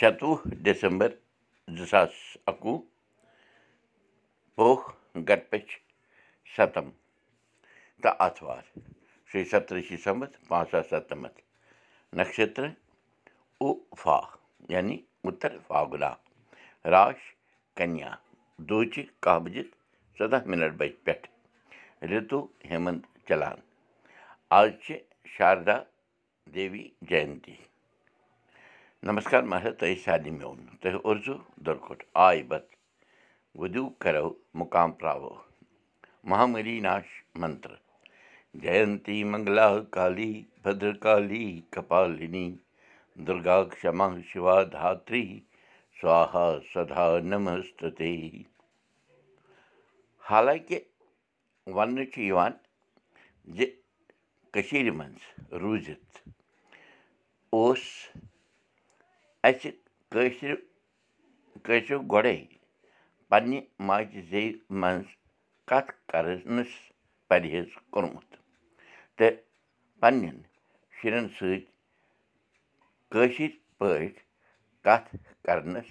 شَتوُہ ڈٮ۪سَمبَر زٕ ساس اَکوُہ پوہ گَٹپٔچھ سَتَم تہٕ آتھوار شیٚیہِ سَتتٕرٛشی سَمتھ پانٛژھ ساس سَتنَمَتھ نَشترٕ اُفا یعنی اُتر فاگُلا راش کَنیا دوٗچہِ کاہ بَجے ژۄداہ مِنَٹ بَجہِ پٮ۪ٹھ رِتوٗ ہیمنٛد چَلان آز چھِ شاردا دیوی جَینتی نمسکار مہراج تۄہہِ سارنٕے میون مُقام پرٛاوو مہامری ناش منتر منٛگلا کالی بدر کالی کپالِنی دُرگا کما شِوا دھتری سوہا سدا نمستتے حالانٛکہِ وَننہٕ چھُ یِوان زِ کٔشیٖرِ منٛز روٗزِتھ اوس اَسہِ کٲشرِ کٲشرِ گۄڈَے پنٛنہِ ماجہِ زیٚوِ منٛز کَتھ کَرنَس پرہیز کوٚرمُت تہٕ پنٛنٮ۪ن شُرٮ۪ن سۭتۍ کٲشِر پٲٹھۍ کَتھ کَرنَس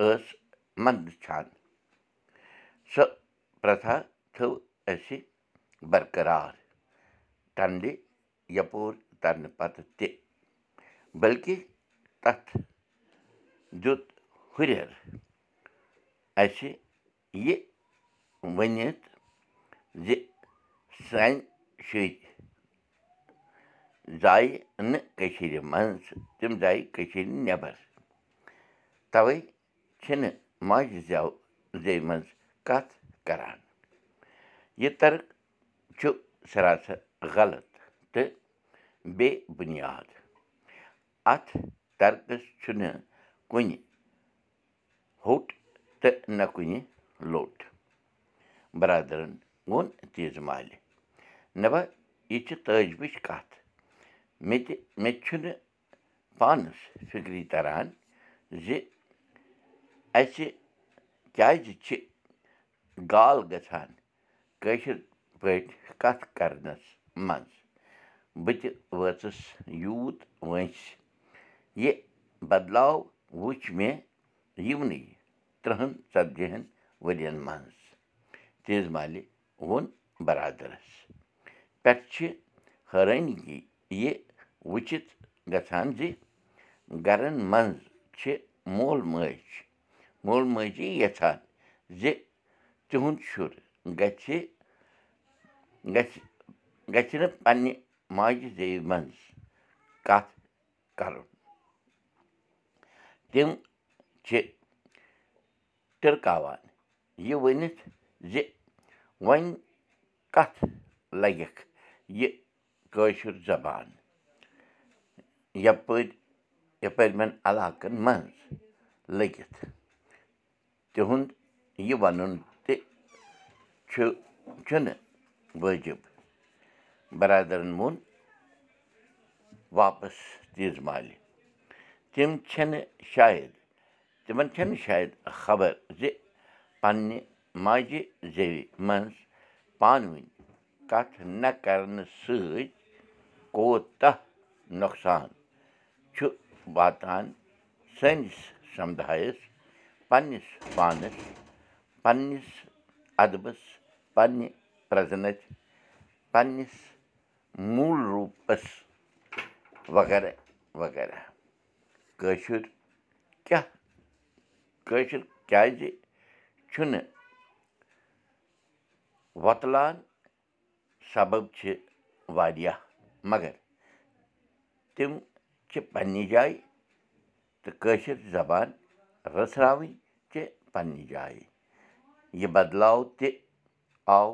ٲس منٛدچھان سۄ پرٛتھا تھٲو اَسہِ برقرار ٹنٛڈِ یَپور تَرنہٕ پَتہٕ تہِ بٔلکہِ دیُت ہُرٮ۪ر اَسہِ یہِ ؤنِتھ زِ سانہِ شُرۍ زایہِ نہٕ کٔشیٖرِ منٛز تِم زایہِ کٔشیٖرِ نٮ۪بر۔ تَوَے چھِنہٕ ماجہِ زٮ۪و زیٚوِ منٛز کَتھ کَران۔ یہِ ترک چھُ سراسر غلط تہٕ بے بُنیاد۔ اَتھ ترکَس چھُنہٕ کُنہِ ہوٚٹ تہٕ نہ کُنہِ لوٚٹ بَرادَرَن ووٚن تیٖژٕ مالہِ نَبا یہِ چھِ تٲجبٕچ کَتھ مےٚ تہِ مےٚ تہِ چھُنہٕ پانَس فِکری تَران زِ اَسہِ کیٛازِ چھِ گال گژھان کٲشِر پٲٹھۍ کَتھ کَرنَس منٛز بہٕ تہِ وٲژٕس یوٗت وٲنٛسہِ یہِ بدلاو وٕچھ مےٚ یِونٕے تٕرٛہَن ژَتجِہَن ؤرِیَن منٛز۔ تیز مالہِ ووٚن بَرادَرَس۔ پٮ۪ٹھٕ چھِ حٲرٲنی یہِ وٕچھِتھ گژھان زِ گَرَن منٛز چھِ مول موج مول موجی یَژھان زِ تِہُنٛد شُر گژھِ گژھِ گژھِ نہٕ پنٛنہِ ماجہِ زیٚوِ منٛز کَتھ کَرُن تِم چھِ ٹِرکاوان۔ یہِ ؤنِتھ زِ وۄنۍ کَتھ لَگٮ۪کھ یہِ کٲشُر زبان؟ یَپٲرۍ یَپٲرمٮ۪ن علاقَن منٛز لٔگِتھ۔ تِہُنٛد یہِ وَنُن تہِ چھُ چھُنہٕ وٲجِب بَرادَرَن ووٚن واپَس تیٖژ مالہِ تِم چھِنہٕ شاید؟ تِمَن چھَنہٕ شاید خبر زِ پنٛنہِ ماجہِ زیٚوِ منٛز پانہٕ ؤنۍ کَتھ نہ کَرنہٕ سۭتۍ کوتاہ نۄقصان چھُ واتان سٲنِس سَمدایَس پنٛنِس پانَس پنٛنِس اَدبَس پنٛنہِ پرٛزنَس پنٛنِس موٗل روٗپَس وغیرہ وغیرہ کٲشُر کیٛاہ؟ کٲشُر کیٛازِ چھُنہٕ وۄتلان؟ سبب چھِ واریاہ مگر تِم چھِ پنٛنہِ جایہِ تہٕ کٲشِر زبان رٔژھراوٕنۍ چھِ پنٛنہِ جایہِ۔ یہِ بدلاو تہِ آو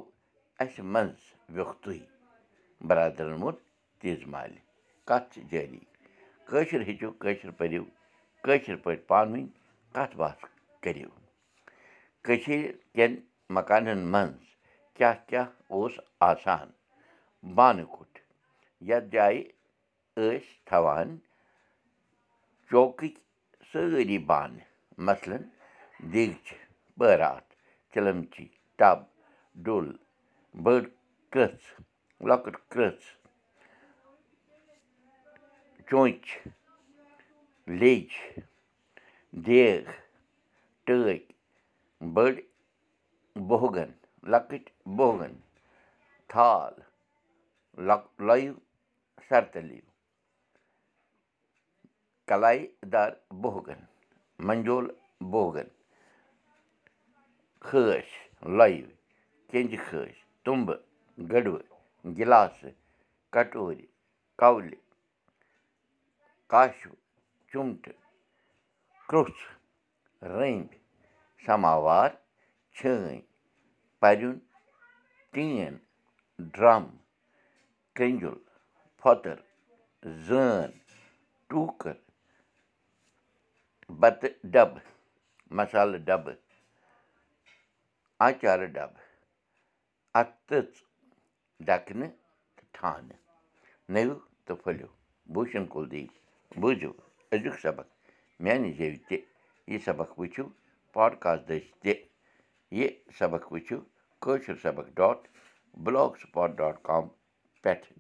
اَسہِ منٛز ویوٚکھتُے بَرادَرَن ووٚن تیٖژ مالہِ کَتھ چھِ جٲری کٲشُر ہیٚچھِو کٲشِر پٔرِو کٲشِر پٲٹھۍ پانہٕ ؤنۍ کَتھ باتھ کٔرِو۔ کٔشیٖرِ کٮ۪ن مکانَن منٛز کیٛاہ کیٛاہ اوس آسان؟ بانہٕ کُٹھ یَتھ جایہِ ٲسۍ تھاوان چوکٕکۍ سٲری بانہٕ مثلاً دیٖگچہِ بٲراتھ چِلَمچی ٹَب ڈُل بٔڑ کٔژ لۄکٕٹ کٔژ چونٛچہِ لیٚج دیگ ٹٲکۍ بٔڑۍ بُہگَن لۄکٕٹۍ بُہگَن تھال لۄیِو سَرتٔلیوٗ کَلایہِ دار بُہگَن منجول بُہگَن خٲسۍ لۄیِو کیٚنٛجہِ خٲسۍ تُمبہٕ گٔڑوٕ گِلاسہٕ کَٹورِ کَولہِ کاشوٕ چُمٹہٕ کرٛوٚژھ رٔنٛگۍ سَماوار چھٲنۍ پَریُن ٹیٖن ڈرٛم کرٛنٛجُل پھۄتٕر زٲن ٹوٗکٕر بَتہٕ ڈَبہٕ مَسالہٕ ڈَبہٕ آنچارٕ ڈَبہٕ اَتھٕ تٕژ ڈَکنہٕ تہٕ ٹھانہٕ نٔوِو تہٕ پھٔلِو بوٗشَن کُلدیپ بوٗزِو أزیُک سبق میٛانہِ زیٚوِ تہِ یہِ سبق وٕچھِو پاڈکاسٹ دٔسۍ تہِ یہِ سبق وٕچھِو کٲشُر سبق dot blogspot dot com پٮ۪ٹھٕ